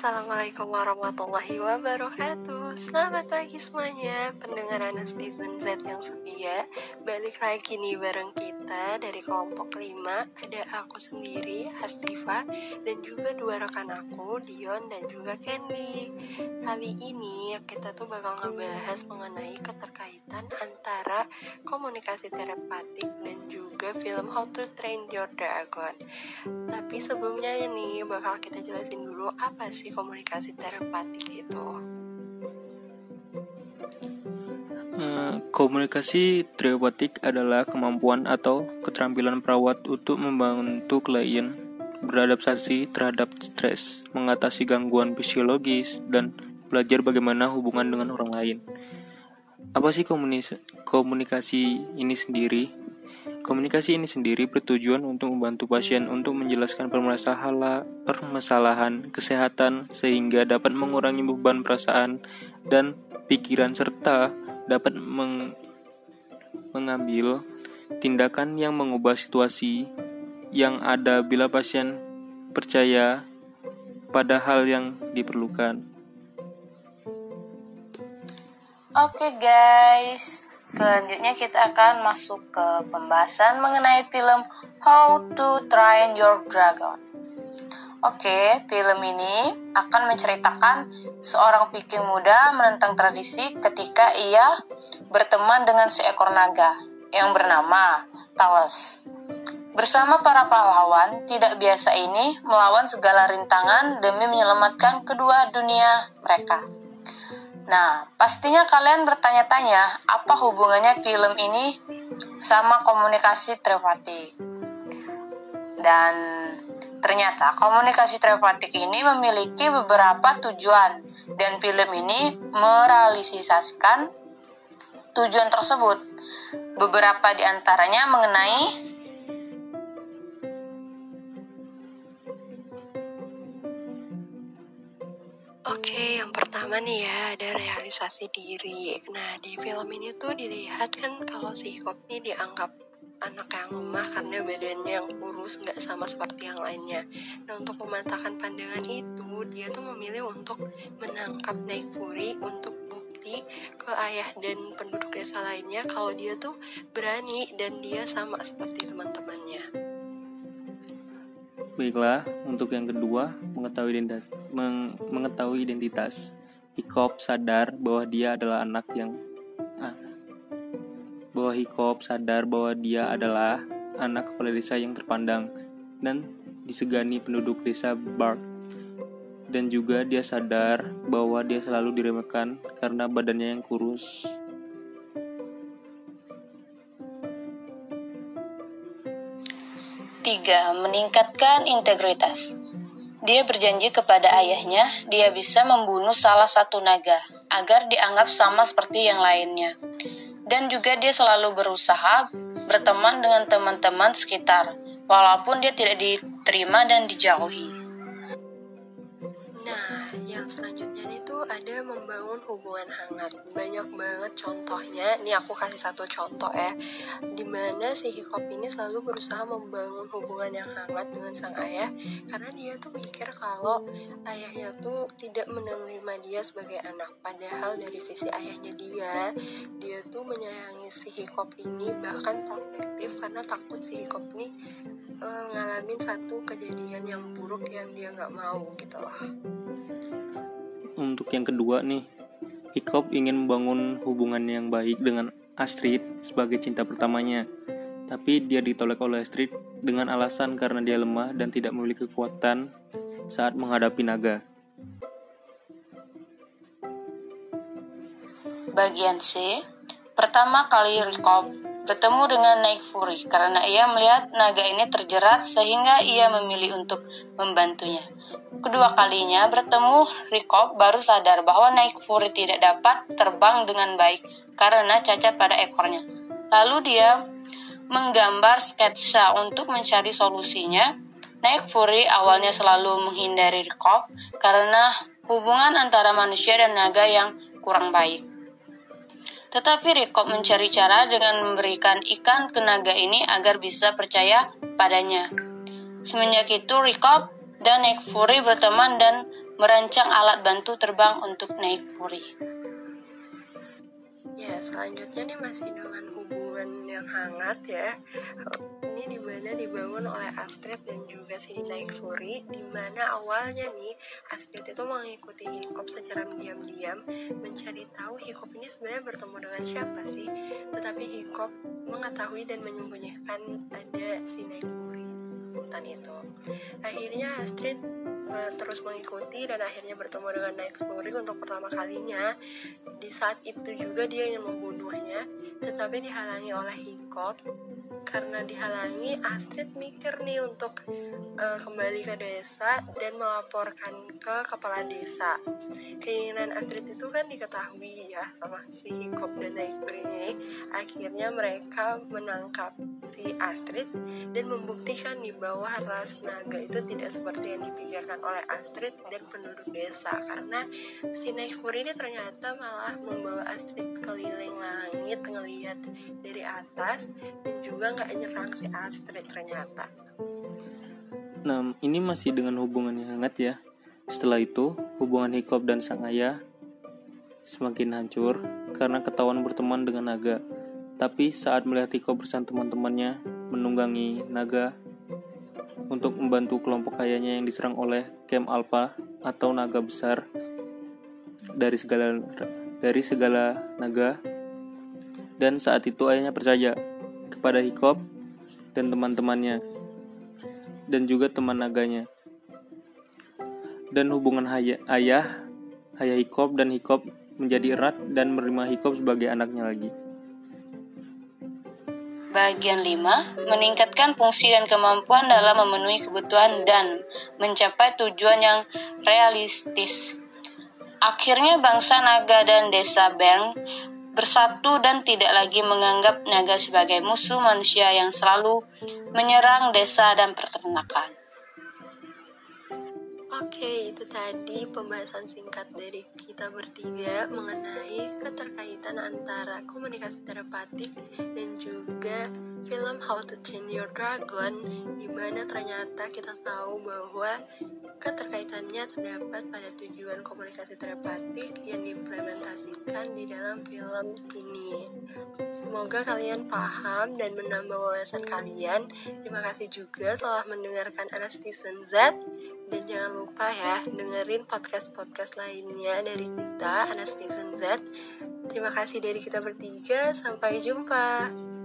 Assalamualaikum warahmatullahi wabarakatuh. Selamat pagi semuanya Pendengar anak Netizen Z yang setia. Balik lagi nih bareng kita Dari kelompok 5 Ada aku sendiri, Hastiva Dan juga dua rekan aku, Dion dan juga Candy Kali ini kita tuh bakal ngebahas mengenai keterkaitan Antara komunikasi terapatik Dan juga film How to Train Your Dragon Tapi sebelumnya nih bakal kita jelasin dulu apa sih komunikasi terapatik itu? Komunikasi terapatik adalah kemampuan atau keterampilan perawat untuk membantu klien beradaptasi terhadap stres, mengatasi gangguan fisiologis, dan belajar bagaimana hubungan dengan orang lain. Apa sih komunikasi ini sendiri? Komunikasi ini sendiri bertujuan untuk membantu pasien untuk menjelaskan permasalahan kesehatan sehingga dapat mengurangi beban perasaan dan pikiran serta dapat meng mengambil tindakan yang mengubah situasi yang ada bila pasien percaya pada hal yang diperlukan. Oke guys, Selanjutnya kita akan masuk ke pembahasan mengenai film How to Train Your Dragon. Oke, film ini akan menceritakan seorang viking muda menentang tradisi ketika ia berteman dengan seekor naga yang bernama Thales. Bersama para pahlawan tidak biasa ini melawan segala rintangan demi menyelamatkan kedua dunia mereka. Nah, pastinya kalian bertanya-tanya apa hubungannya film ini sama komunikasi telepatik. Dan ternyata komunikasi telepatik ini memiliki beberapa tujuan dan film ini merealisasikan tujuan tersebut. Beberapa di antaranya mengenai Oke, yang pertama nih ya ada realisasi diri. Nah di film ini tuh dilihat kan kalau si Hikop ini dianggap anak yang lemah karena badannya yang kurus nggak sama seperti yang lainnya. Nah untuk mematahkan pandangan itu dia tuh memilih untuk menangkap Naik Fury untuk bukti ke ayah dan penduduk desa lainnya kalau dia tuh berani dan dia sama seperti teman-temannya. Baiklah, untuk yang kedua, mengetahui identitas. Meng, mengetahui identitas. Hikop sadar bahwa dia adalah anak yang bahwa Hikop sadar bahwa dia adalah anak kepala desa yang terpandang dan disegani penduduk desa Bark. Dan juga dia sadar bahwa dia selalu diremehkan karena badannya yang kurus 3. Meningkatkan integritas. Dia berjanji kepada ayahnya dia bisa membunuh salah satu naga agar dianggap sama seperti yang lainnya. Dan juga dia selalu berusaha berteman dengan teman-teman sekitar walaupun dia tidak diterima dan dijauhi. Nah, yang selanjutnya itu ada membangun hubungan hangat. Banyak banget contohnya. Nih aku kasih satu contoh ya. Di mana si Hikop ini selalu berusaha membangun hubungan yang hangat dengan sang ayah. Karena dia tuh mikir kalau ayahnya tuh tidak menerima dia sebagai anak. Padahal dari sisi ayahnya dia, dia tuh menyayangi si Hikop ini bahkan protektif karena takut si Hikop ini uh, ngalamin satu kejadian yang buruk yang dia nggak mau gitu loh untuk yang kedua nih, Hikop ingin membangun hubungan yang baik dengan Astrid sebagai cinta pertamanya. Tapi dia ditolak oleh Astrid dengan alasan karena dia lemah dan tidak memiliki kekuatan saat menghadapi naga. Bagian C, pertama kali Rikov bertemu dengan Naik Fury karena ia melihat naga ini terjerat sehingga ia memilih untuk membantunya. Kedua kalinya bertemu, Rikop baru sadar bahwa Naik Fury tidak dapat terbang dengan baik karena cacat pada ekornya. Lalu dia menggambar sketsa untuk mencari solusinya. Naik Fury awalnya selalu menghindari Rikop karena hubungan antara manusia dan naga yang kurang baik. Tetapi Rikop mencari cara dengan memberikan ikan ke naga ini agar bisa percaya padanya. Semenjak itu Rikop dan Nick Fury berteman dan merancang alat bantu terbang untuk naik Fury. Ya, selanjutnya nih masih dengan hubungan yang hangat ya. Ini di mana dibangun oleh Astrid dan juga si Naik Fury, di mana awalnya nih Astrid itu mengikuti Hikop secara diam-diam, mencari tahu Hikop ini sebenarnya bertemu dengan siapa sih. Tetapi Hikop mengetahui dan menyembunyikan ada si Naik Hutan itu. Akhirnya Astrid uh, terus mengikuti dan akhirnya bertemu dengan Night Fury untuk pertama kalinya. Di saat itu juga dia ingin membunuhnya, tetapi dihalangi oleh Hikop. Karena dihalangi, Astrid mikir nih untuk uh, kembali ke desa dan melaporkan ke kepala desa. Keinginan Astrid itu kan diketahui ya sama si Hikop dan ini. Akhirnya mereka menangkap si Astrid dan membuktikan nih bahwa ras naga itu tidak seperti yang dipikirkan oleh Astrid dan penduduk desa karena si Neifur ini ternyata malah membawa Astrid keliling langit ngelihat dari atas dan juga nggak nyerang si Astrid ternyata. Nah, ini masih dengan hubungan yang hangat ya. Setelah itu, hubungan Hikop dan sang ayah semakin hancur karena ketahuan berteman dengan naga. Tapi saat melihat Hikop bersama teman-temannya menunggangi naga untuk membantu kelompok ayahnya yang diserang oleh Kem Alpha atau naga besar dari segala dari segala naga dan saat itu ayahnya percaya kepada Hikop dan teman-temannya dan juga teman naganya dan hubungan ayah ayah Hikop dan Hikop menjadi erat dan menerima Hikop sebagai anaknya lagi. Bagian 5, meningkatkan fungsi dan kemampuan dalam memenuhi kebutuhan dan mencapai tujuan yang realistis. Akhirnya bangsa naga dan desa Bern bersatu dan tidak lagi menganggap naga sebagai musuh manusia yang selalu menyerang desa dan peternakan. Oke, itu tadi pembahasan singkat dari kita bertiga mengenai keterkaitan antara komunikasi terapatik dan juga film How to Train Your Dragon di mana ternyata kita tahu bahwa keterkaitannya terdapat pada tujuan komunikasi terapatik yang diimplementasikan di dalam film ini. Semoga kalian paham dan menambah wawasan kalian. Terima kasih juga telah mendengarkan Anastasia Z dan jangan lupa ya dengerin podcast-podcast lainnya dari kita Anastasia Z. Terima kasih dari kita bertiga. Sampai jumpa.